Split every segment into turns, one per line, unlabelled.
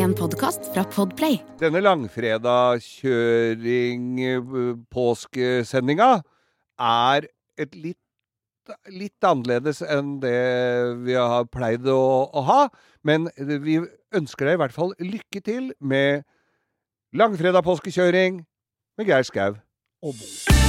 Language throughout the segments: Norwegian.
En podkast fra Podplay.
Denne langfredag-kjøring-påskesendinga er et litt, litt annerledes enn det vi har pleid å, å ha. Men vi ønsker deg i hvert fall lykke til med langfredag-påskekjøring med Geir Skau og Bo.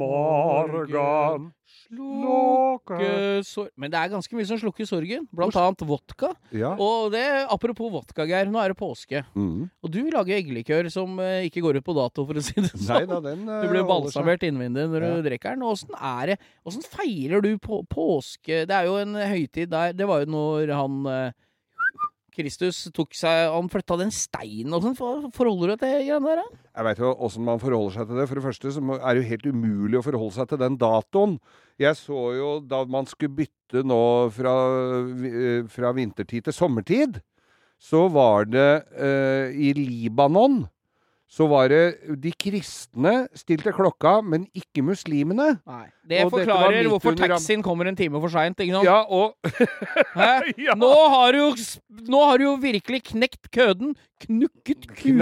Påskemorgen
Slukke sorg Men det er ganske mye som slukker sorgen. Blant annet vodka.
Ja.
Og det, apropos vodka, Geir. Nå er det påske.
Mm.
Og du lager eggelikør som eh, ikke går ut på dato, for å si det
Nei
sånn.
da, den eh,
Du blir balsamert innvendig når
Ja.
du drikker den. Åssen er det Åssen feirer du på, påske? Det er jo en høytid der Det var jo når han eh, Kristus tok seg Han flytta den steinen og sånn. Forholder du deg til greiene der? da?
Jeg veit jo åssen man forholder seg til det. For det første så er det jo helt umulig å forholde seg til den datoen. Jeg så jo da man skulle bytte nå fra, eh, fra vintertid til sommertid, så var det eh, i Libanon så var det de kristne stilte klokka, men ikke muslimene.
Nei. Det
Og
forklarer hvorfor taxien kommer en time for seint.
Ja, og Ja.
Nå, har du, jo nå har du jo virkelig knekt køden. Knukket kuden.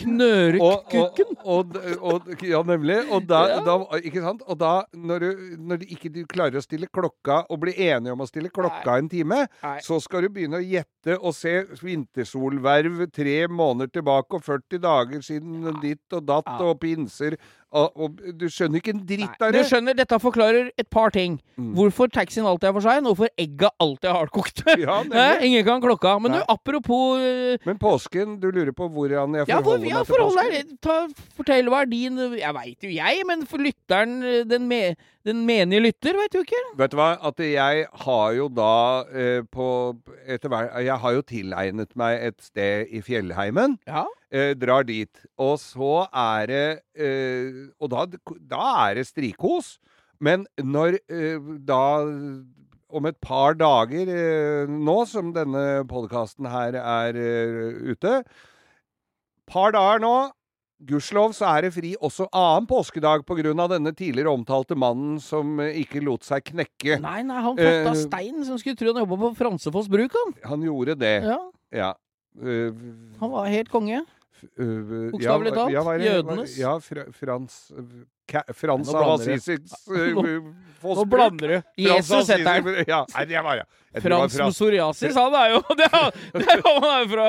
Knøret
Og, og, og, ja, nemlig. Og da,
Ja.
da, ikke sant? Og da, når du, når du ikke du klarer å stille klokka, og blir enige om å stille klokka en time,
Nei.
så skal du begynne å gjette og se vintersolverv tre måneder tilbake, og 40 dager siden ditt og datt,
Ja.
og pinser og, og Du skjønner ikke en dritt
Nei,
det.
Du skjønner, dette forklarer et par ting.
Mm.
Hvorfor taxien alltid er for sein, og hvorfor egga alltid er hardkokt.
Ja.
Ingen kan klokka. Men du, apropos eh,
Men påsken, du lurer på hvordan jeg forholder
Ja, hvor, ja
meg til påsken?
deg. Ta, fortell hva er din Jeg veit jo jeg, men for lytteren, eh, den, me, den menige lytter, veit du ikke?
Vet du hva? At jeg har jo da eh, på etter hver, Jeg har jo tilegnet meg et sted i fjellheimen.
Ja.
Eh, drar dit. Og så er det eh, Og da, da er det strikos. Men når eh, da om et par dager eh, nå som denne podkasten her er eh, ute Par dager nå Gudskjelov så er det fri også annen påskedag pga. denne tidligere omtalte mannen som eh, ikke lot seg knekke.
Nei, nei, han flytta
uh,
stein som skulle tro han jobba på Fransefoss bruk, han.
Han gjorde det,
Ja,
ja. Uh,
han var helt konge.
eh,
Bokstavelig talt,
ja,
jødenes.
Ja, fr Frans Frans av. Assisis
Nå- blander du. Jesus heter han.
Ja, nei, var ja.
Frans
med
psoriasis, han er jo det er, det er, Han er jo fra,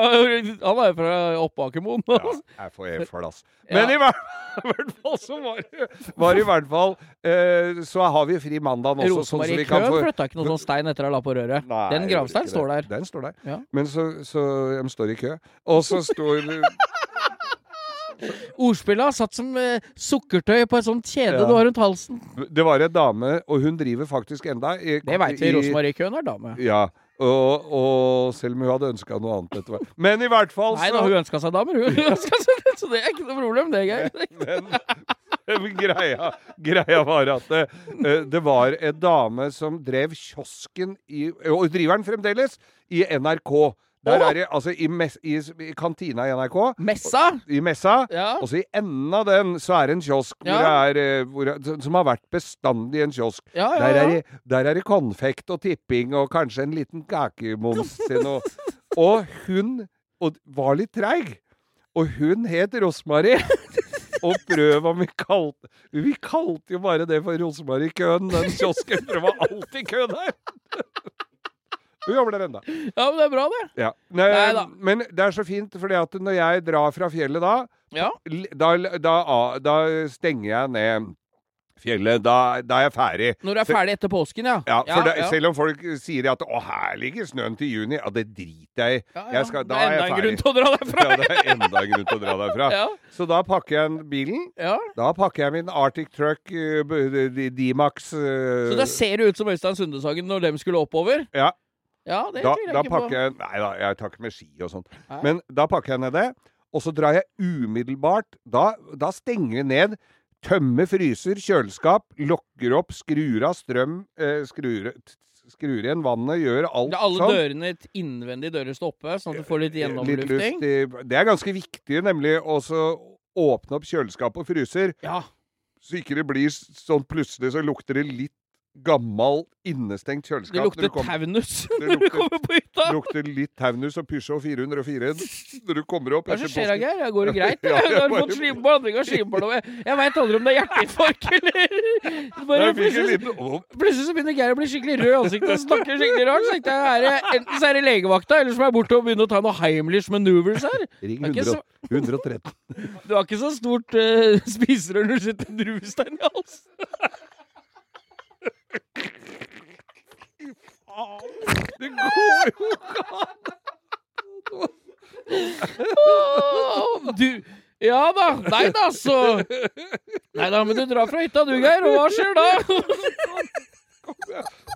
han er fra Oppakermoen.
Ja, jeg får helt flass. Men i hvert, i hvert fall så var det, var i hvert fall eh, Så har vi fri mandag også,
Rosemarie
sånn
Køhn
få
flytta ikke noen sånn stein etter ha la på røret.
Nei,
Den gravsteinen står der.
Den står der.
Ja.
Men så, så De står i kø. Og så står
Ordspillet har satt som eh, sukkertøy på et sånt kjede du har rundt halsen.
Det var ei dame, og hun driver faktisk enda i,
Det veit vi.
i-
Rosemarie Køhn er dame.
Ja. Og, og selv om hun hadde ønska noe annet etter hvert. Men i hvert fall
Nei da, hun ønska seg damer, hun. hun ønsket seg det, så det er ikke noe problem, det, Geir.
Men greia, greia var at det, eh, det var en dame som drev kiosken i Og driver den fremdeles, i NRK. Der er det, altså i, mes, i, i kantina i NRK.
Messa.
I messa.
Ja.
Og så i enden av den så er det en kiosk hvor det er, eh, hvor, som har vært bestandig en kiosk.
Ja, ja,
Der, er det, der er det konfekt og tipping og kanskje en liten kakemums til noe. Og hun og var litt treig. Og hun het Rosmarie. Og prøv om vi kalte Vi kalte jo bare det for Rosmarie Køen, den kiosken, for det var alltid kø der. Hun jobber der ennå.
ja, men det er bra, det.
Ja. Nei,
Neida.
men det er så fint, fordi at når jeg drar fra fjellet da,
Ja.
da, da, da stenger jeg ned fjellet. Da, da er jeg ferdig.
Når du er ferdig etter påsken, ja.
Ja, for det,
ja.
Selv om folk sier at 'å, her ligger snøen til juni', ja, det driter jeg i.
Ja, ja.
Jeg Da
er
er
enda
jeg
en grunn til å dra derfra.
Ja, det er enda en grunn til å dra derfra.
Ja.
Så da pakker jeg bilen.
ja.
Da pakker jeg min Arctic Truck uh, D-Max. uh,
Så da ser det ut som Øystein Sundesagen når dem skulle oppover?
Ja.
Ja, det
Da,
jeg
da
ikke
pakker
på.
jeg Nei da, jeg tar ikke med ski og sånt.
Nei.
Men da pakker jeg ned det. Og så drar jeg umiddelbart Da, da stenger vi ned Tømmer fryser, kjøleskap, lokker opp, skrur av strøm, eh, skrur, skrur igjen vannet, gjør alt
er alle
sånn.
dørene et innvendige dører står oppe, sånn at du får litt
Litt
gjennomlufting.
luft i Det er ganske viktig, nemlig å åpne opp kjøleskap og fryser,
Ja.
så ikke det blir sånn plutselig så lukter det litt gammel, innestengt kjøleskap.
Det lukter
kom-
taunus når du kommer på hytta.
Det lukter litt Taunus og Peugeot 404 når du kommer opp
Hva er det som skjer. Geir? Går det greit?
Ja,
Jeg har fått blanding av slimblod. Jeg veit aldri om det er hjerteinfarkt eller plutselig, plutselig så begynner Geir å bli skikkelig rød i ansiktet og snakker skikkelig rart. Så tenkte jeg er enten så er det legevakta, eller så må jeg bort og begynne å ta noe Heimlich maneuvers her.
Ring
Det er
100, 113.
Du har ikke så stort uh, spiserør når du sitter druestein i halsen.
Det går jo
Åh, Du Ja da. Nei da, så Nei da, men du drar fra hytta du, Geir, og hva skjer da?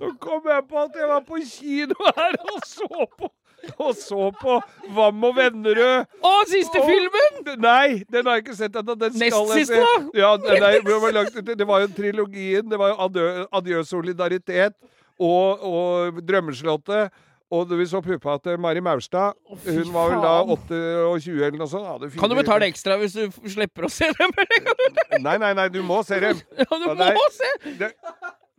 Nå kom jeg på at jeg var på kino her og så på og så på Vam og Vennerød.
Å, siste
Og-
filmen!
Nei, den har jeg ikke sett ennå.
Nest siste, da?
Ja, nei, det, var langt, det var jo trilogien. Det var jo Adjø, Adjø solidaritet og, og Drømmeslottet. Og vi så puppa til Mari Maurstad. Hun var vel da 28 eller noe sånt.
Kan du betale ekstra hvis du slipper å se dem?
Nei, nei, nei, du må se dem.
Ja, du må se!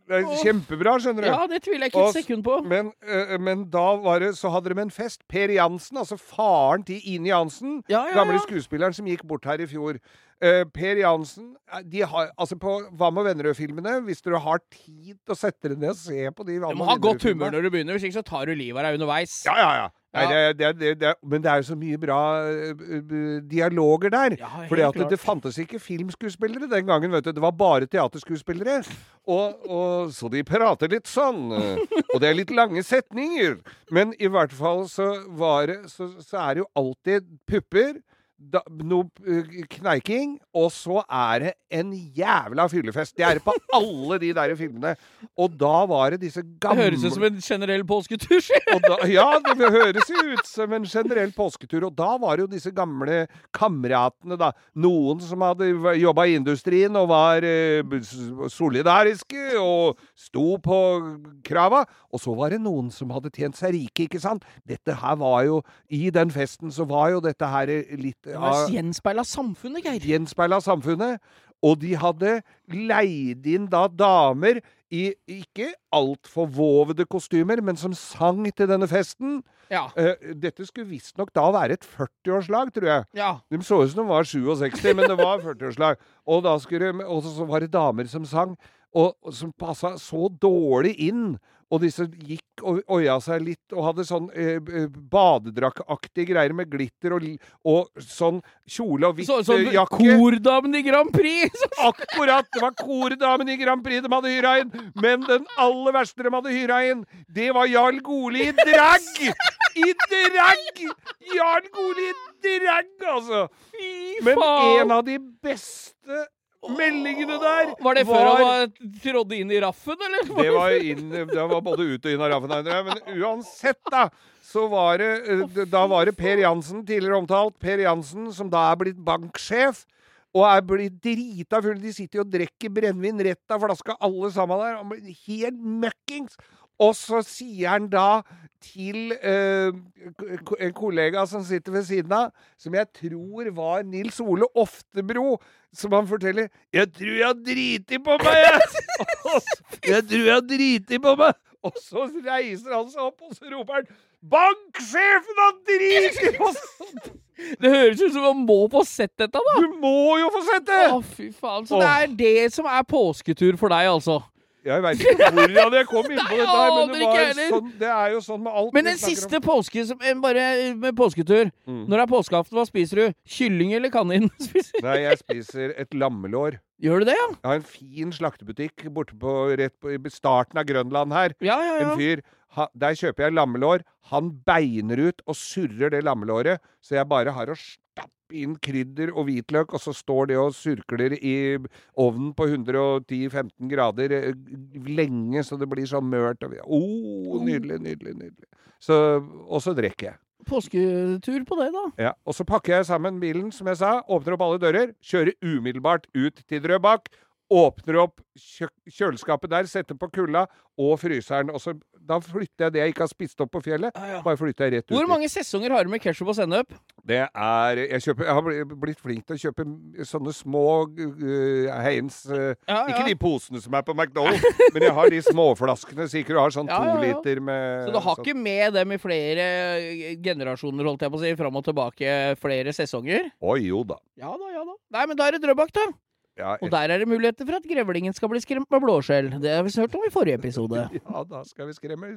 Det, er kjempebra, skjønner du.
Ja, det tviler jeg ikke et sekund på.
Men, eh, men da var det, så hadde de en fest. Per Jansen, altså faren til Ine Jansen,
Ja, ja,
gamle
ja.
skuespilleren som gikk bort her i fjor. Uh, per Jansen eh, de har, altså På Hva med Vennerød-filmene, hvis du har tid til å sette deg ned og se på de
Du må ha godt humør når du begynner, hvis ikke så tar du livet av deg underveis.
Ja, ja, ja. Nei, det, er- det, er- det, er- men det er jo så mye bra eh, dialoger der.
Ja,
fordi at det, fantes ikke filmskuespillere den gangen. vet du. Det var bare teaterskuespillere. Og, og, så de prater litt sånn. eh, Og det er litt lange setninger. Men i hvert fall så var Så, så er det jo alltid pupper. Da, noe eh, kneiking, og så er det en jævla fyllefest. Det er det på alle de der filmene. Og da var det disse gamle Det
høres ut som en generell påsketur.
da, ja, det høres jo ut som en generell påsketur. Og da var det jo disse gamle kameratene, da. Noen som hadde jobba i industrien og var eh, solidariske og sto på krava. Og så var det noen som hadde tjent seg rike, ikke sant. Dette her var jo I den festen så var jo dette her litt Av
gjenspeila samfunnet, Geir.
gjenspeila samfunnet. Og de hadde leid inn da damer i ikke altfor vovede kostymer, men som sang til denne festen.
Ja.
Uh, dette skulle visstnok da være et 40-årslag, tror jeg.
ja.
De så ut som de var 67, men det var 40-årslag. Og da skulle så var det damer som sang, og, og som passa så dårlig inn. Og disse gikk og oia seg litt og hadde sånn eh, badedraktaktige greier med glitter og, og sånn kjole og hvitt
Så, sånn
jakke.
Kordamen i Grand Prix!
Akkurat! Det var kordamen i Grand Prix de hadde hyra inn. Men den aller verste de hadde hyra inn, det var Jarl Goli i drag! I drag! Jarl Goli i drag, altså!
Fy
Men en av de beste meldingene der
Var det før han var, trådde inn i raffen, eller?
Det var, inn, det var både ut og inn av raffen. Men uansett, da. Så var det, eh, da var det Per Jansen, tidligere omtalt. Per Jansen, som da er blitt banksjef. Og er blitt drita full. De sitter jo og drikker brennevin rett av flaska, alle sammen der. Han blir helt møkkings. Og så sier han da til eh, en kollega som sitter ved siden av, som jeg tror var Nils Ole Oftebro, som han forteller 'Jeg tror jeg har driti på meg, jeg!' jeg tror jeg har driti på meg! Og så reiser han seg opp, og så roper han 'Banksjefen har driti på!
Det høres ut som man må få sett dette, da!
Du må jo få sett det!
Å, fy faen. Så det er det som er påsketur for deg, altså?
Jeg veit ikke hvordan jeg kom inn på dette, her, men det, var sånn, det er jo sånn med alt
Men den siste påske som, eh, bare med påsketur.
Mm.
Når det er påskeaften, hva spiser du? Kylling eller kanin?
Nei, jeg spiser et lammelår.
Gjør du det, ja?
Jeg har en fin slaktebutikk borte på, rett på starten av Grønland her.
Ja, ja, ja.
En fyr. Ha, der kjøper jeg lammelår. Han beiner ut og surrer det lammelåret, så jeg bare har å stappe inn krydder og hvitløk, og så står det og surkler i ovnen på 110-15 grader eh, lenge, så det blir sånn mørt. Å, oh, nydelig, nydelig, nydelig. Så, og så drikker jeg.
påsketur på det, da.
Ja, Og så pakker jeg sammen bilen, som jeg sa. Åpner opp alle dører. Kjører umiddelbart ut til Drøbak. Åpner opp kjø kjøleskapet der, setter på kulda og fryseren. Og så, da flytter jeg det jeg ikke har spist opp på fjellet.
ah, ja.
Bare flytter jeg rett ut.
Hvor mange sesonger har du med ketsjup og sennep?
Det er Jeg, kjøper, jeg har blitt flink til å kjøpe sånne små uh, Heinz uh,
Ja,
Ikke de posene som er på McDonald's, men jeg har de småflaskene, Sikkert du har sånn
Ja,
to
ja, ja.
liter med
Så du har
sånn-
ikke med dem i flere eh, generasjoner, holdt jeg på å si, fram og tilbake flere sesonger?
Oi, jo da.
Ja da, ja da. Nei, men da er det Drøbak, da.
Ja,
Og der er det muligheter for at grevlingen skal bli skremt med blåskjell. Det har vi hørt om i forrige episode.
ja, da skal vi skremme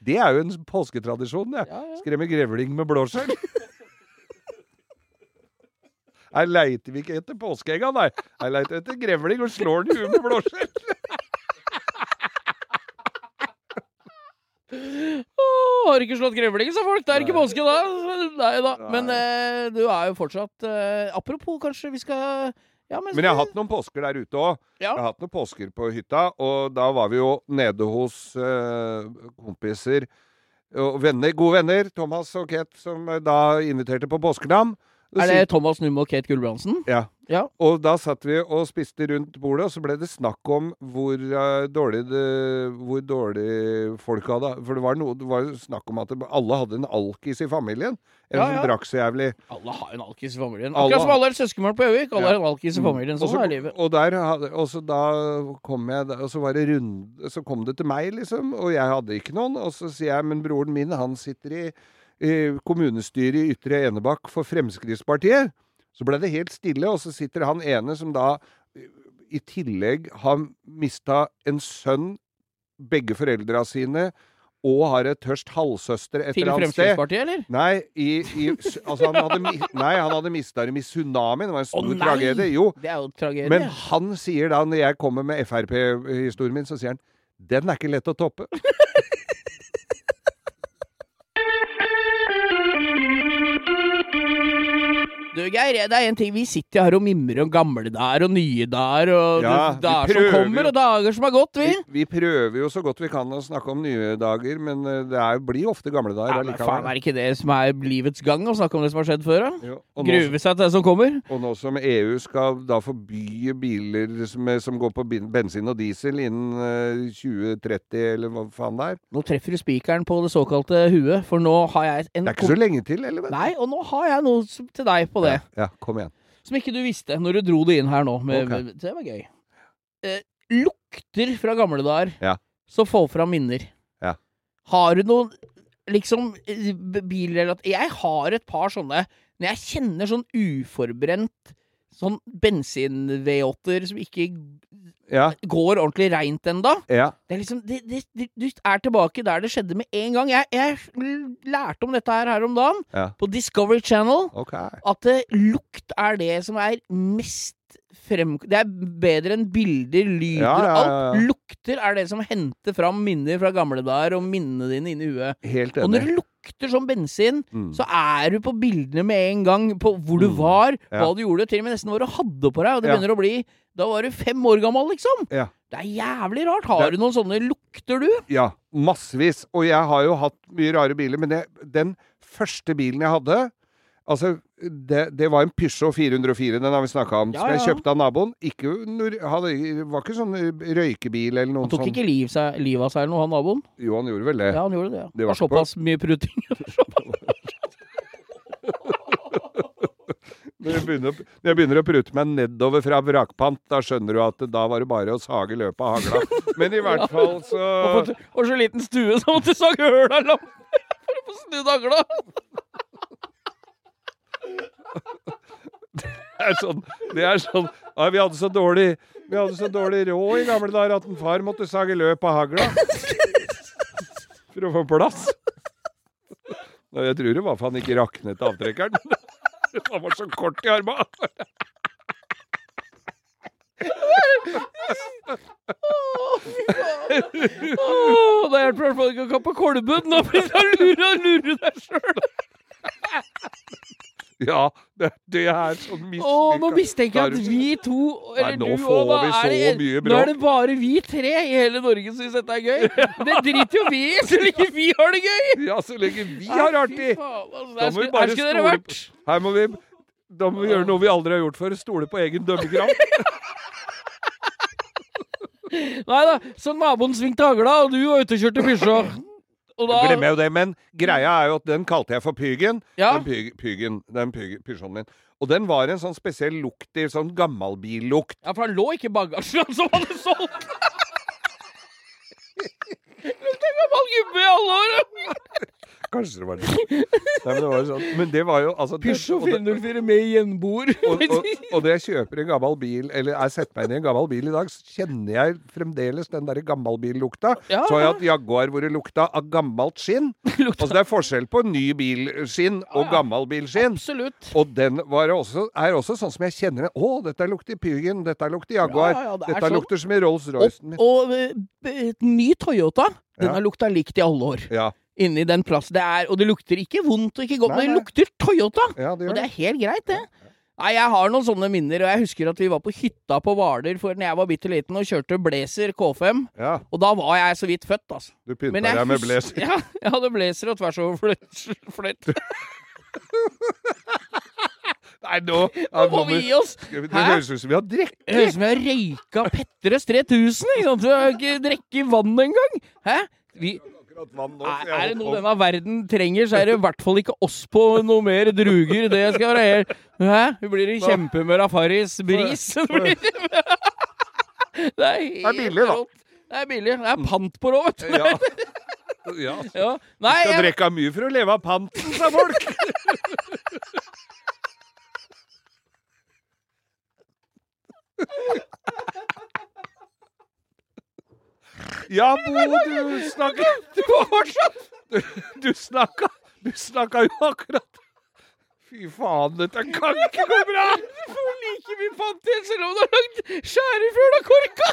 Det er jo en påsketradisjon, det.
Ja, ja.
Skremme grevling med blåskjell. Her leiter vi ikke etter påskeegga, nei. Her leiter vi etter grevling og slår den i huet med blåskjell.
Oh, har du ikke slått grevling, sa folk. Det er ikke påske da. Nei da. Men eh, du er jo fortsatt eh, Apropos, kanskje vi skal ja, men,
Men jeg har hatt noen påsker der ute òg.
ja.
Jeg har hatt noen påsker på hytta, og da var vi jo nede hos eh, kompiser og venner, gode venner, Thomas og Ket, som eh, da inviterte på påskedam.
Er det Thomas Numme og Kate Gulbrandsen?
Ja.
Ja.
Og da satt vi og spiste rundt bordet, og så ble det snakk om hvor uh, dårlig det, hvor dårlig folk hadde For det var, noe, det var snakk om at det, alle hadde en alkis i familien. En
Ja,
som drakk så jævlig.
Alle har en alkis i familien.
Alle
Akkurat som alle er søskenbarn på Gjøvik. Alle
Ja.
har en alkis i familien. Sånn
så-
er livet.
Og, der, og så da kom jeg Og så var det runde Så kom det til meg, liksom. Og jeg hadde ikke noen. Og så sier jeg Men broren min, han sitter i kommunestyret i Ytre Enebakk for Fremskrittspartiet. Så ble det helt stille, og så sitter han ene som da i tillegg har mista en sønn, begge foreldra sine, og har et tørst halvsøster et
Til
eller annet sted.
Fremskrittspartiet, eller?
Nei, i, i, altså han hadde, nei, han hadde mista dem i tsunamien. Det var en stor
oh,
tragedie. Jo,
Det er jo tragedie.
men han sier da, når jeg kommer med Frp-historien min, så sier han den er ikke lett å toppe.
Du, Geir, det er en ting. Vi sitter her og mimrer om gamle dager og nye dager og
Ja,
dager som kommer,
jo.
og dager som har gått, vi.
Vi, vi prøver jo så godt vi kan å snakke om nye dager, men eh, det er, blir ofte gamle dager
Ja, men faen, er det ikke det som er livets gang, å snakke om det som har skjedd før? da?
Jo, og,
Gruve seg til det som kommer?
og nå som EU skal da forby biler som, som går på bensin og diesel innen eh, 2030, eller hva faen det er.
Nå treffer du spikeren på det såkalte huet, for nå har jeg en
Det er ikke så lenge til, eller?
Nei, og nå har jeg noe til deg på det.
Ja, ja, kom igjen.
Som ikke du visste når du dro det inn her nå. Med,
okay.
med, det var gøy. Eh, lukter fra gamle dager
Ja.
som får fram minner.
Ja.
Har du noen liksom bilrelatert. Jeg har et par sånne Når jeg kjenner sånn uforbrent sånn bensin-V8-er som ikke
Ja,
går ordentlig reint ennå.
ja.
Det er liksom det, det, det, Du er tilbake der det skjedde med en gang. Jeg, jeg lærte om dette her her om dagen,
Ja.
på Discovery Channel
Okay.
at eh, lukt er det som er mest frem... Det er bedre enn bilder, lyder
Ja, ja, ja,
Alt. Lukter er det som henter fram minner fra gamle dager og minnene dine inni huet.
Helt
Og når
enig.
det lukter som bensin,
Mm.
så er du på bildene med en gang på hvor du
Mm.
var, hva du gjorde, til og med nesten hva du hadde på deg. Og det begynner å bli Da var du fem år gammel, liksom. Det er jævlig rart. Har
Det-
du noen sånne lukter, du?
Ja, massevis. Og jeg har jo hatt mye rare biler, men det, den første bilen jeg hadde Altså, det, det var en Peugeot 404, den har vi snakka om,
Ja,
som jeg kjøpte av naboen. Ikke, hadde, var ikke sånn røykebil eller noe
Han tok
sånn.
ikke liv livet av seg eller noe, han naboen?
Jo, han gjorde vel det.
Ja, han gjorde det. ja.
Det var
var såpass mye pruting.
Når jeg, begynner, når jeg begynner å prute meg nedover fra vrakpant, da skjønner du at da var det bare å sage løpet av hagla. Men i hvert fall så
Og så liten stue så måtte du sage høl av lampen for å få snudd hagla.
Det er sånn, det er sånn ja, Vi hadde så dårlig Vi hadde så dårlig råd i gamle dager at en far måtte sage løp av hagla. For å få plass. Jeg tror det var for han ikke raknet avtrekkeren. Han var så kort i arma.
Oh, det hjelper i hvert fall ikke å kappe kolben. Nå blir han lurer og lure deg sjøl.
Ja, det, det er sånn
Å, nå mistenker jeg at vi to, eller
Nei, nå
du
får
og
vi så
det,
mye
Nå er det bare vi tre i hele Norge som syns dette er gøy. Det driter jo vi i, så lenge vi har det gøy!
Ja, så lenge vi har det artig!
Altså,
Da må vi bare stole
vært.
Her må vi Da må vi gjøre noe vi aldri har gjort før. Stole på egen dømmekraft.
Nei da, så naboen svingte hagla, og du var ute og kjørte pysja. Og da
Glemmer jeg jo det, men greia er jo at den kalte jeg for Pygen.
Ja.
Den pyg, pygen, den pyg, pysjonen min. Og den var en sånn spesiell lukt i sånn gammalbillukt.
Ja, for han lå ikke i bagasjen som han hadde solgt. Lukter gammel gubbe i alle år.
Kanskje det var det. Nei, men det var jo sånn. Men det var jo altså det-
504 med gjenboer.
og, og, og når jeg kjøper en gammel bil, eller jeg setter meg inn i en gammel bil i dag, så kjenner jeg fremdeles den der gammelbillukta.
Ja,
Så har jeg hatt Jaguar hvor det lukta av gammelt skinn.
Lukta
Altså det er forskjell på ny bilskinn og
ja.
gammel bilskinn.
Absolutt.
Og den var også, er også sånn som jeg kjenner den. Å, dette lukter Pygen, dette lukter Jaguar.
Ja, det
dette
sånn.
lukter som i Rolls-Roycen min.
og et ny Toyota, den har lukta likt i alle år.
Ja,
Inni den plassen det er. Og det lukter ikke vondt og ikke godt,
Nei,
men det lukter Toyota!
ja, det
Og det er helt greit, det. Nei, Jeg har noen sånne minner, og jeg husker at vi var på hytta på Hvaler for når jeg var bitte liten og kjørte Blazer K5.
Ja,
Og da var jeg så vidt født, altså.
du pynta deg med blazer.
Ja, jeg hadde blazer og tvers over fløtt. fløtt.
Nei, nå
Nå må vi gi oss!
Det høres ut som vi har drukket.
Det høres ut som vi har røyka Petres 3000. Ikke sant? Vi har ikke drukket vann engang. Hæ? Vi,
nå,
er, er det noe denne verden trenger, så er det i hvert fall ikke oss på noe mer druger. Det skal være helt Hæ? Vi blir i kjempehumør av Farris bris. Det er helt
Det er billig, da.
Det er billig. Det er pant på det òg, vet du.
Ja. ja.
Nei,
Skal
jeg,
drikke mye for å leve av panten, sa folk. Ja, Bo, du snakka
du var fortsatt
Du, du snakka Du snakka jo akkurat Fy faen, dette kan ikke gå bra!
Du får like mye pant igjen selv om du har lagd skjærefjøla-korka.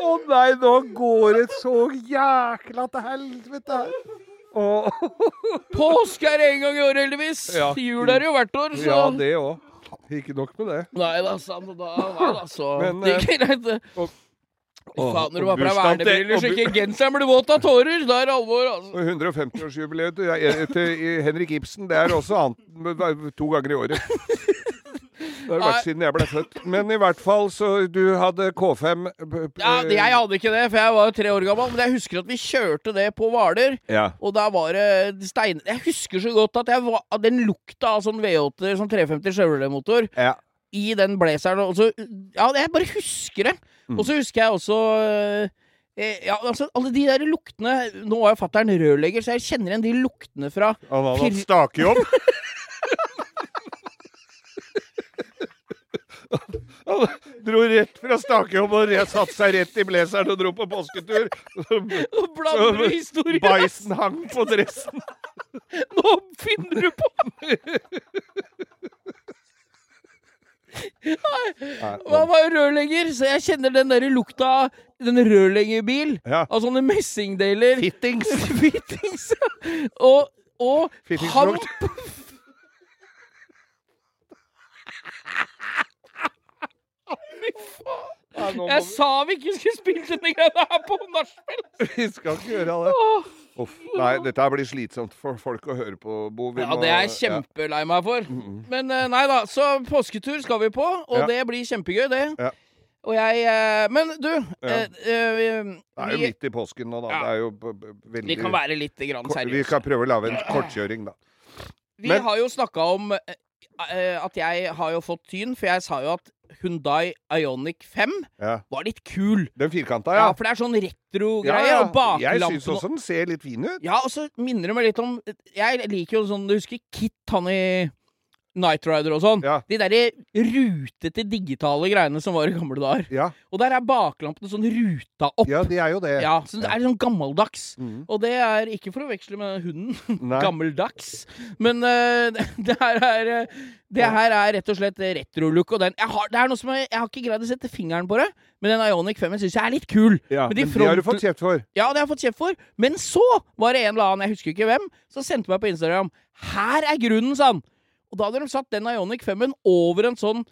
Å nei, nå går det så jækla til helvete her. Oh.
Påske er en gang i året, heldigvis.
Ja.
Jul er det jo hvert år, så
Ja, det òg. Ikke nok med det.
Nei da, sant. Da, var da, så
Men,
Det altså greit, det. faen, når du har på deg vernebriller så ikke genseren blir våt av tårer, da er det alvor, altså.
150-årsjubileet til, til Henrik Ibsen, det er også annet to ganger i året. Det har det vært siden jeg ble født. Men i hvert fall, så du hadde K5 p- p-
Ja, Jeg hadde ikke det, for jeg var jo tre år gammel, men jeg husker at vi kjørte det på Hvaler.
Ja.
Og da var det stein... Jeg husker så godt at, jeg var, at den lukta av sånn V8, sånn 350 Chevrolet-motor,
ja.
i den blazeren. Og så, ja, jeg bare husker det.
Mm.
Og så husker jeg også eh, ja, altså Alle de der luktene Nå er jo fatter'n rørlegger, så jeg kjenner igjen de luktene fra
Han hadde hatt stakejobb. Han dro rett fra stakejobb og satte seg rett i blazeren og dro på påsketur.
Nå blander du historien!
Bæsjen hang på dressen.
Nå finner du på! Han var rørlegger, så jeg kjenner den der lukta av den rørleggerbil.
Ja.
Av sånne messingdeler.
Fittings.
Fittings. Og, og
Fittingslukt.
Fy faen.
Ja,
jeg vi... Sa vi ikke skulle spille denne greia her på nachspiel!
vi, skal ikke gjøre det. Uff, nei, dette blir slitsomt for folk å høre på, Bo.
Ja, det er jeg kjempelei meg for.
Mm, mm.
Men eh, nei da, så påsketur skal vi på, og
Ja.
det blir kjempegøy, det.
Ja.
Og jeg eh, Men du,
Ja.
eh, eh, vi,
Det er jo midt i påsken nå, da. Det er jo veldig
vi kan være litt
seriøse. Vi kan prøve å lage en kortkjøring, da.
Vi
Men-
har jo snakka om at jeg har jo fått tyn, for jeg sa jo at Hundai Ionic 5
Ja.
var litt kul.
Den firkanta,
Ja,
ja.
for det er sånn retro-greier,
Ja, ja.
og baklampen
Jeg syns også den ser litt fin ut.
Ja, og så minner det meg litt om Jeg liker jo sånn Du husker Kit, han i Night Rider og sånn.
Ja.
De derre rutete digitale greiene som var i gamle dager.
Ja,
Og der er baklampene sånn ruta opp.
ja, de er jo det.
Ja, så det er sånn gammeldags.
Mm.
Og det er ikke for å veksle med hunden. Gammeldags. Men uh, det, her er eh, Det her er rett og slett retro-look. Og den jeg har, det er noe som jeg, jeg har ikke greid å sette fingeren på det, men den Ionic 5 syns jeg er litt kul.
Ja,
Men
men
front...
det har du fått kjeft for.
Ja, det har jeg fått kjeft for. Men så var det en eller annen, jeg husker ikke hvem, som sendte meg på Instagram. Her er grunnen, sa han. Og da hadde de satt den Ionic 5-en over en sånn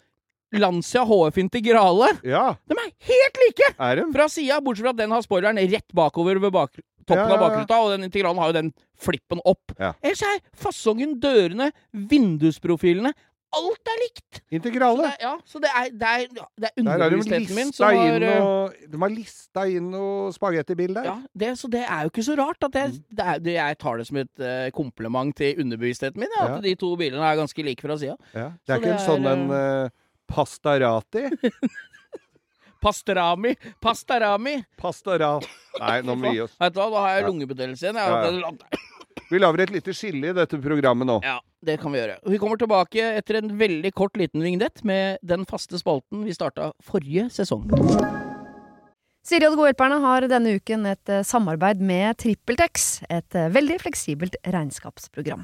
Lancia HF Integrale.
Ja,
De er helt like!
er de?
Fra sida, bortsett fra at den har spoileren rett bakover ved bak toppen
Ja,
av
ja, av
bakruta, og den integralen har jo den flippen opp.
Ja.
Ellers er fasongen, dørene, vindusprofilene Alt er likt! Så det, ja, så det er, det er, det er
Der
underbevisstheten min som har
inn
eh,
De har lista inn noe spagettibild der.
ja, det, Så det er jo ikke så rart at jeg,
Mm.
det er, jeg tar det som et uh, kompliment til underbevisstheten min. Ja,
Ja.
At de to bilene er ganske like fra sida.
Ja. Det
Så
er ikke en sånn en uh, pastarati?
Pastarami! Pastarami!
Pastara... Nei, nå må vi gi oss.
Vet du hva, da har jeg lungebetennelse igjen. Jeg.
Vi lager et lite skille i dette programmet nå.
Ja, det kan vi gjøre. Vi kommer tilbake etter en veldig kort liten vignett med den faste spalten vi starta forrige sesong.
Siri og De gode hjelperne har denne uken et eh, samarbeid med TrippelTex, et eh, veldig fleksibelt regnskapsprogram.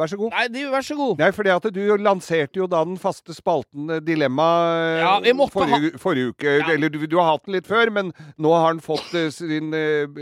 vær så god.
Nei, du, vær så god.
Nei, fordi at du lanserte jo da den faste spalten eh, Dilemma eh,
Ja, vi måtte
forrige, forrige uke.
Ja.
Eller du, du har hatt den litt før, men nå har den fått uh, sin uh,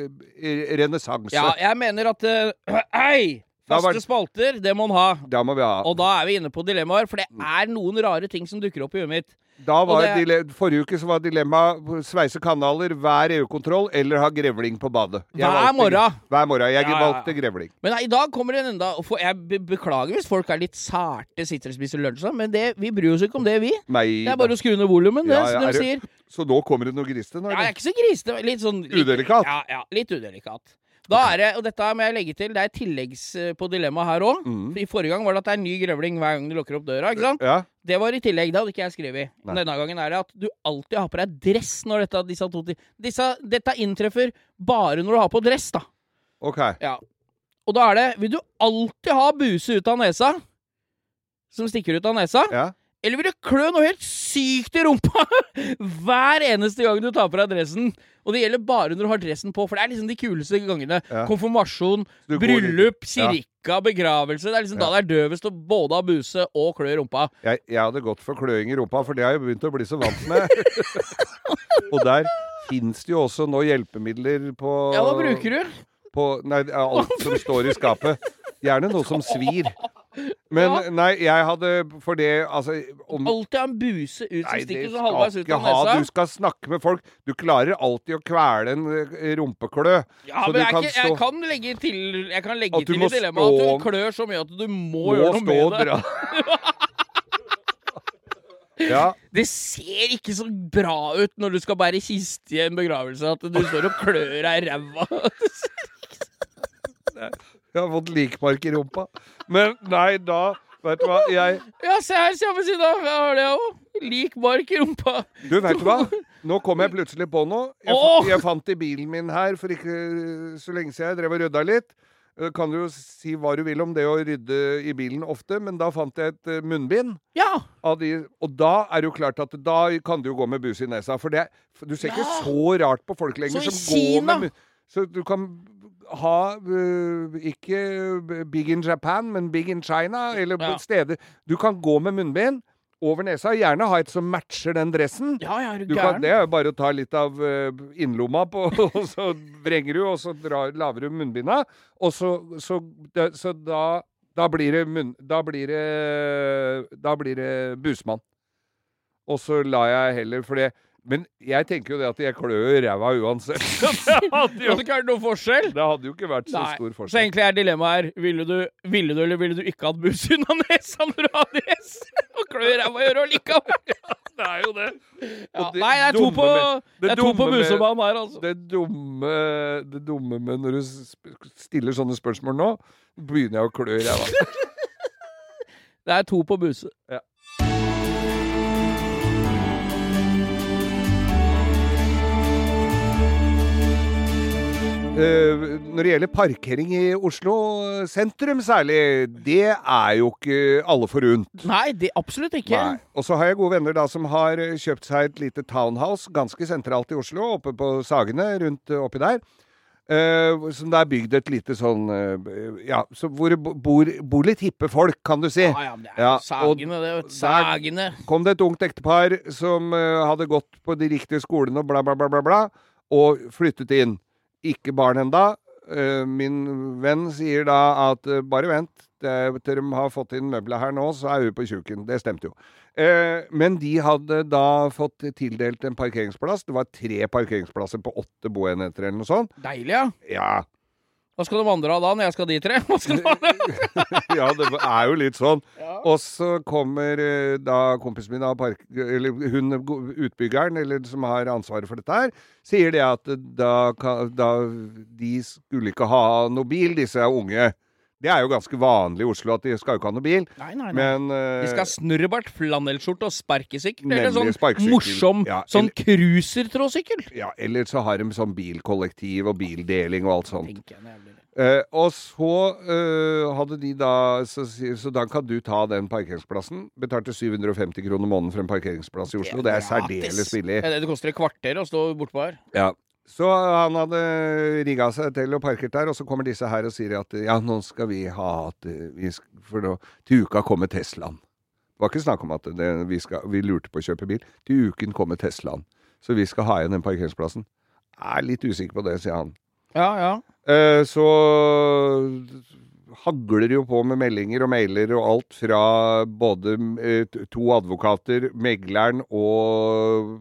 renessanse.
Ja, jeg mener at uh, Ei! Faste spalter, det må en ha.
Det må vi ha.
Og da er vi inne på dilemmaer, for det er noen rare ting som dukker opp i huet mitt.
Da var
det-
forrige uke så var dilemma sveise kanaler, hver EU-kontroll eller ha grevling på badet. Jeg
Hver morgen.
Hver morgen. Jeg
Ja,
valgte grevling.
Men nei, i dag kommer det en enda Jeg beklager hvis folk er litt sarte, sitter og spiser lunsj, sånn, men det, vi bryr oss ikke om det, vi.
Nei
Det er bare å skru ned volumen, det,
Ja, ja,
som de sier.
Så nå kommer det noe grisete?
Ja, jeg er ikke så grisete. Litt sånn litt,
Udelikat?
Ja, ja, litt udelikat. Da er det, og dette må jeg legge til, det er tilleggs eh, på dilemmaet her òg.
Mm.
I forrige gang var det at det er ny grevling hver gang du lukker opp døra. ikke sant?
Ja.
Det var i tillegg. Det hadde ikke jeg skrevet.
Nei.
Denne gangen er det at du alltid har på deg dress når dette, disse to disse, Dette inntreffer bare når du har på dress, da.
OK.
Ja. Og da er det Vil du alltid ha buse ut av nesa? Som stikker ut av nesa?
Ja.
Eller vil du klø noe helt sykt i rumpa hver eneste gang du tar på deg dressen? Og det gjelder bare når du har dressen på, for det er liksom de kuleste gangene.
Ja.
Konfirmasjon, bryllup, kirka, Ja. begravelse. Det er liksom
Ja.
da det er døvest å både ha buse og klø i rumpa.
Jeg, jeg hadde gått for kløing i rumpa, for det har jeg begynt å bli så vant med. Og der fins det jo også nå hjelpemidler på
Ja, hva bruker du?
På, nei, alt som står i skapet. Gjerne noe som svir. Men
Ja.
nei, jeg hadde For det Altså om,
Alltid ha en buse ut som stikker så halvveis ut av nesa.
Du skal snakke med folk. Du klarer alltid å kvele en eh, rumpeklø.
Ja,
så
men
du
jeg,
kan
jeg kan legge til Jeg kan legge til i dilemmaet at du klør så mye at du må,
Må
gjøre noe med det.
Ja,
Det ser ikke så bra ut når du skal bære kiste i en begravelse, at du står og klør deg i ræva.
jeg har fått likmark i rumpa. Men nei, da Vet du hva, jeg
Ja, se her, se på siden av. Jeg har det òg. Lik mark i rumpa.
Du, vet du hva? Nå kom jeg plutselig på noe. Jeg, oh! jeg fant i bilen min her for ikke så lenge siden. Jeg drev og rydda litt. Eh, Kan du jo si hva du vil om det å rydde i bilen ofte, men da fant jeg et eh, munnbind.
Ja.
Av de, og da er det jo klart at da kan du jo gå med bus i nesa. For det, du ser ikke
Ja.
så rart på folk lenger
Så
som går med munnbind. Så du kan ha øh, ikke big in Japan, men big in China, eller
Ja.
steder Du kan gå med munnbind over nesa. Gjerne ha et som matcher den dressen.
Ja, ja, du
kan, det er jo bare å ta litt av øh, innlomma på, og så vrenger du, og så drar, laver du munnbinda. Og så, så, så da, da blir det munn... Da blir det Da blir det busmann. Og så lar jeg heller For det Men jeg tenker jo det at jeg klør i ræva uansett. det, hadde
Det
jo,
hadde ikke vært noen forskjell.
det hadde jo ikke vært så
Nei.
stor
Så egentlig er dilemmaet her ville du, ville du eller ville du ikke hatt buss unna nesa når du har dress? Og klør i ræva gjør det likevel.
Det er jo det.
Ja,
det
nei, det er to på,
med-
det er to på
dumme
her, altså.
Det dumme, det dumme med når du stiller sånne spørsmål nå, begynner jeg å klø i ræva.
Det er to på buse.
Eh, når det gjelder parkering i Oslo sentrum særlig, det er jo ikke alle forunt.
Nei, det absolutt ikke.
Nei. Og så har jeg gode venner da som har eh, kjøpt seg et lite townhouse ganske sentralt i Oslo, oppe på Sagene, rundt eh, oppi der. Uh, som det er bygd et lite sånn uh, Ja, så hvor det bor, bor litt hippe folk, kan du si.
Ja, ja, det er
Ja,
sagene, det. vet Sagene.
kom det et ungt ektepar som uh, hadde gått på de riktige skolene og bla, bla, bla, bla, bla, og flyttet inn. Ikke barn enda. Eh, min venn sier da at eh, bare vent, til de har fått inn møbler her nå, så er hun på tjukken. Det stemte jo. Eh, men de hadde da fått tildelt en parkeringsplass. Det var tre parkeringsplasser på åtte boenheter eller noe sånt.
Deilig, ja.
Ja,
Hva skal de andre ha da, når jeg skal de tre? Skal de ha?
ja det er jo litt sånn.
Ja.
Og så kommer eh, da kompisen min park... Eller hun utbyggeren, eller som har ansvaret for dette her, sier det at da, da De skulle ikke ha noe bil, disse unge. Det er jo ganske vanlig i Oslo at de skal jo ikke ha noe bil,
Nei, nei, nei.
men uh,
De skal ha snurrebart, flanellskjorte og sparkesykkel. Eller sånn
sparkesykkel.
morsom
Ja,
sånn cruisertråsykkel.
ja, Eller så har de sånn bilkollektiv og bildeling og alt sånt.
Det.
Eh, og så uh, hadde de da så, så da kan du ta den parkeringsplassen. Betalte 750 kroner måneden for en parkeringsplass i Oslo. Det er
gratis.
særdeles billig.
Ja, det det koster et kvarter å stå bortpå her.
Ja. Så han hadde rigga seg til og parkert der, og så kommer disse her og sier at ja, nå skal vi ha at eh, vi skal, For da, til uka kommer Teslaen. Det var ikke snakk om at det, vi, skal, vi lurte på å kjøpe bil. Til uken kommer Teslaen. Så vi skal ha igjen den parkeringsplassen. Jeg er litt usikker på det, sier han.
Ja, ja.
Eh, så hagler jo på med meldinger og mailer og alt fra både eh, to advokater, megleren og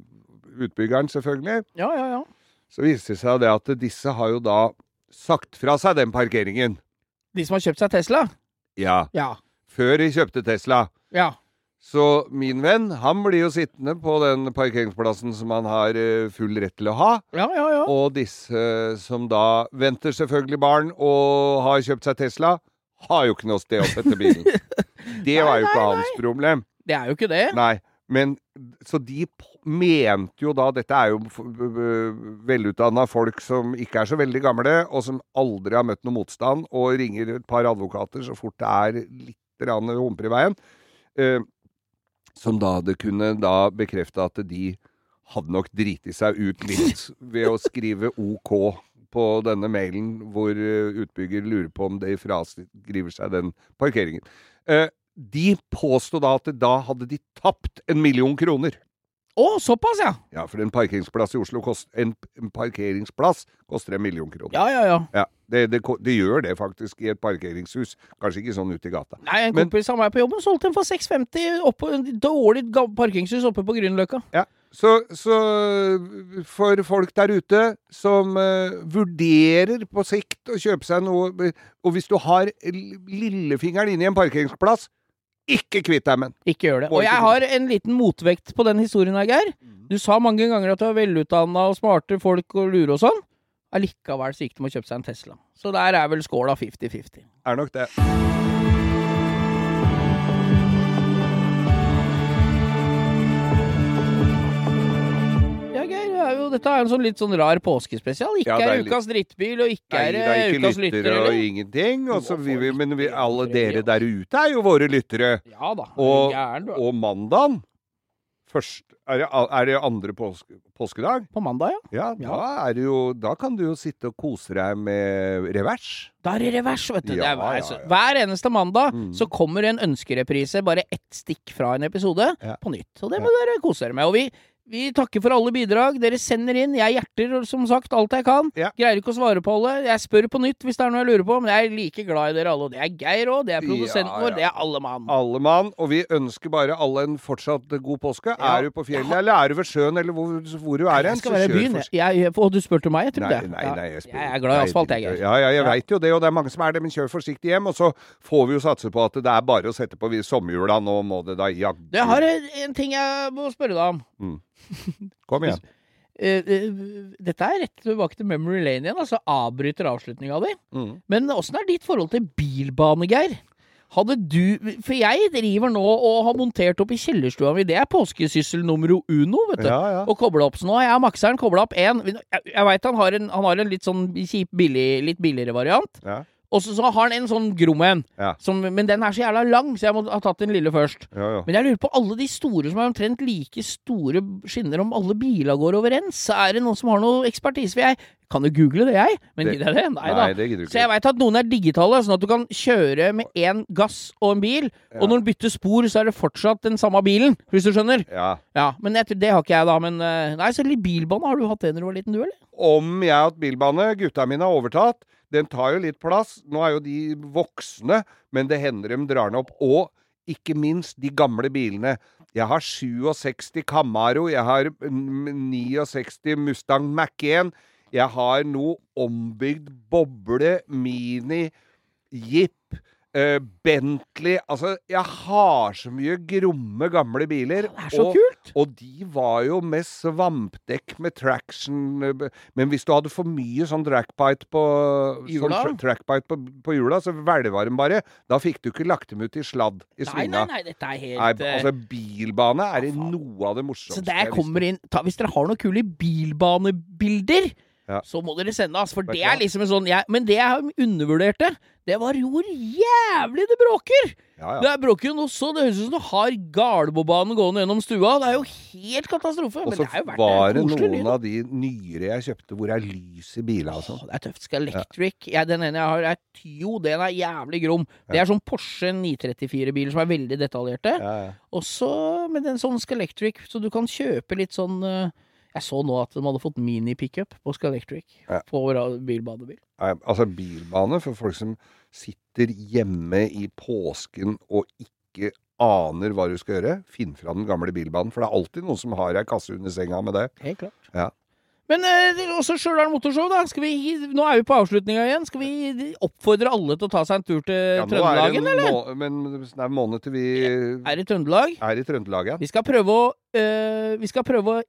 utbyggeren, selvfølgelig.
Ja, ja, ja.
Så viser det seg det at disse har jo da sagt fra seg den parkeringen.
De som har kjøpt seg Tesla?
Ja.
Ja.
Før de kjøpte Tesla.
Ja.
Så min venn, han blir jo sittende på den parkeringsplassen som han har eh, full rett til å ha.
Ja, ja, ja.
Og disse som da venter selvfølgelig barn og har kjøpt seg Tesla, har jo ikke noe sted å sette bilen. Det var jo ikke
nei,
hans problem.
Det er jo ikke det.
Nei. Men så de p- mente jo da Dette er jo velutdanna folk som ikke er så veldig gamle, og som aldri har møtt noe motstand, og ringer et par advokater så fort det er litt humper i veien. Eh, som da det kunne da bekrefte at de hadde nok driti seg ut litt ved å skrive OK på denne mailen, hvor eh, utbygger lurer på om de fraskriver seg den parkeringen. Eh, de påstod da at da hadde de tapt en million kroner.
Å, såpass, ja.
Ja, for en parkeringsplass i Oslo kost, en, en parkeringsplass koster en million kroner.
Ja, ja, ja.
Ja, det, det, det gjør det faktisk i et parkeringshus. Kanskje ikke sånn ute i gata.
Nei, En
Men-
kompis av meg på jobben solgte en for 650 oppå et dårlig parkeringshus oppe på Grünerløkka.
Ja, så, så for folk der ute som uh, vurderer på sikt å kjøpe seg noe Og hvis du har lillefingeren inne i en parkeringsplass, ikke kvitt deg med den!
Ikke gjør det. Og jeg har en liten motvekt på den historien her, Geir.
Mm.
Du sa mange ganger at du er velutdanna og smarte folk og lure og sånn. Allikevel så gikk de og kjøpte seg en Tesla. Så der er vel skåla 50-50.
Er nok det.
Dette er en sånn litt sånn rar påskespesial. Ikke
Ja, er
er ukas drittbil, og ikke
Nei,
er
ikke
ukas
lyttere
lytter,
og
eller?
ingenting. Og så
Du
vi, vi, men vi, alle dere der ute er jo våre lyttere.
Ja da.
Og-
gæren.
Og mandagen Først Er det, er det andre påske, påskedag?
På mandag, ja.
Ja,
Ja.
Da, det jo, da kan du jo sitte og kose deg med revers.
Da er det revers, vet du. det
Ja,
er, hver,
ja,
hver eneste mandag
Mm.
så kommer en ønskereprise, bare ett stikk fra en episode, på nytt. Og det må dere kose dere med. Og vi, vi takker for alle bidrag dere sender inn. Jeg hjerter som sagt alt jeg kan.
Ja.
Greier ikke å svare på alle. Jeg spør på nytt hvis det er noe jeg lurer på, men jeg er like glad i dere alle. Og det er Geir òg, det er produsenten
Ja,
vår, det er alle mann.
Alle mann. Og vi ønsker bare alle en fortsatt god påske.
Ja.
Er du på fjellet, eller er du ved sjøen, eller hvor, hvor du er hen,
Jeg skal
så kjør
byen.
forsiktig.
Jeg, jeg, og du spurte meg, jeg trodde
det.
jeg.
nei, nei, jeg, spør-
Jeg er glad i asfalt, jeg, Geir.
Ja, ja, jeg
Ja.
veit jo det, og det er mange som er det, men kjør forsiktig hjem. Og så får vi jo satse på at det er bare å sette på vi- sommerhjula. Nå må det da jaggu
Det har en ting jeg må spørre deg om.
Kom igjen.
Eh, eh, dette er rett tilbake til Memory Lane igjen, altså avbryter avslutninga di.
Mm.
Men åssen er ditt forhold til bilbane, Geir? Hadde du For jeg driver nå og har montert opp i kjellerstua mi. Det er påskesyssel nummer uno, vet du.
Ja, ja.
Og kobla opp. Så nå har jeg og makseren kobla opp én. Jeg, jeg veit han, han har en litt sånn kjip, billig, litt billigere variant.
Ja.
Og så, har han en sånn grom en.
Ja.
Som- Men den er så jævla lang, så jeg må ha tatt den lille først.
Ja, ja.
Men jeg lurer på alle de store som er omtrent like store skinner, om alle biler går overens. Er det noen som har noe ekspertise? For jeg kan jo google det, jeg. Men
Det-
gidder jeg det? Nei da.
Det
Så jeg veit at noen er digitale, sånn at du kan kjøre med én gass og en bil.
Ja.
Og når du bytter spor, så er det fortsatt den samme bilen, hvis du skjønner.
Ja.
Ja, Men jeg, det har ikke jeg, da. Men eh, Nei, så litt bilbane har du hatt det når du var liten, du, eller?
Om jeg har hatt bilbane, gutta mine har overtatt. Den tar jo litt plass. Nå er jo de voksne, men det hender de drar den opp. Og ikke minst de gamle bilene. Jeg har 67 Camaro, jeg har mm, 69 Mustang Mach-1. Jeg har noe ombygd boble, Mini, Jeep, eh, Bentley Altså, jeg har så mye gromme, gamle biler.
Det er så
og-
kult!
og de var jo med svampdekk med traction eh, Men hvis du hadde for mye sånn trackbite på
Hjula?
Sånn tra på, på hjula, så hvelva den bare. Da fikk du ikke lagt dem ut i sladd i
Nei, nei, nei, dette er helt
Nei,
eh,
altså, bilbane er
ja,
noe av det morsomste
Så der kommer inn ta, Hvis dere har noen kule bilbanebilder,
Ja.
så må dere sende ass. For det er liksom en sånn jeg, Men det jeg undervurderte, det var hvor jævlig det bråker!
Ja,
Det
ja.
er bråker jo noe så Det høres ut som du har Gardermobanen gående gjennom stua. Det er jo helt katastrofe.
Og
Men
så
det
var det
noen lyd.
av de nyere jeg kjøpte hvor det er lys i bilene og sånn.
Det er tøft. Skal Electric jeg, Den ene jeg har, er Tyo. Den er jævlig grom. Det er sånn Porsche 934-biler som er veldig detaljerte.
Ja, ja.
Og så med den sånn Scalectric, så du kan kjøpe litt sånn eh, Jeg så nå at de hadde fått mini-pickup på Scalectric.
Ja.
På bilbanebil.
Nei, Altså bilbane for folk som sitter hjemme i påsken og ikke aner hva du skal gjøre. Finn fra den gamle bilbanen, for det er alltid noen som har ei kasse under senga med det.
Helt klart.
Ja.
Men eh, også Stjørdal Motorshow, da. Vi, nå er vi på avslutninga igjen. Skal vi oppfordre alle til å ta seg en tur til
Ja,
Trøndelagen, eller?
må- Men det er en måned til vi
Er i Trøndelag?
er i Trøndelag ja.
Vi skal prøve å eh, Vi skal prøve å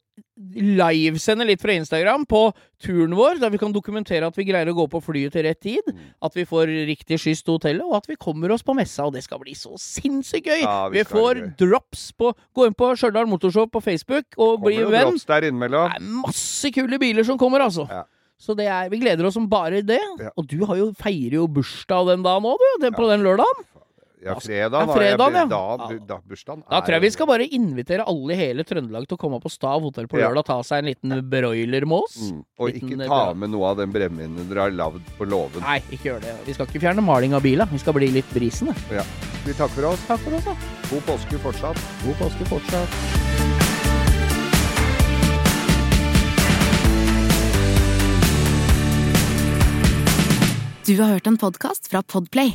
livesende litt fra Instagram på turen vår, der vi kan dokumentere at vi greier å gå på flyet til rett tid,
Mm.
at vi får riktig skyss til hotellet, og at vi kommer oss på messa, og det skal bli så sinnssykt gøy!
Ja, vi
vi får drops på Gå inn på Stjørdal Motorshow på Facebook og bli
venn. Kommer
jo
drops der innimellom?
Det er masse kule biler som kommer, altså.
Ja.
Så det er, vi gleder oss som bare det.
Ja.
Og du har jo, feirer jo bursdag den dagen òg, du. Den, på den lørdagen.
Ja,
Ja,
fredag.
da. ja.
Da, da bursdagen
Da tror jeg vi skal bare invitere alle i hele Trøndelag til å komme på Stav hotell på lørdag og ta seg en liten broiler med oss.
mm. Og
Liten,
ikke
eh,
ta med noe av den brennevinen dere har lagd på låven.
Nei, ikke gjør det. Vi skal ikke fjerne maling av bila. Vi skal bli litt brisende.
Ja. Vi takker for oss.
Takk for oss, da.
God påske fortsatt.
God påske fortsatt.
Du har hørt en podkast fra Podplay.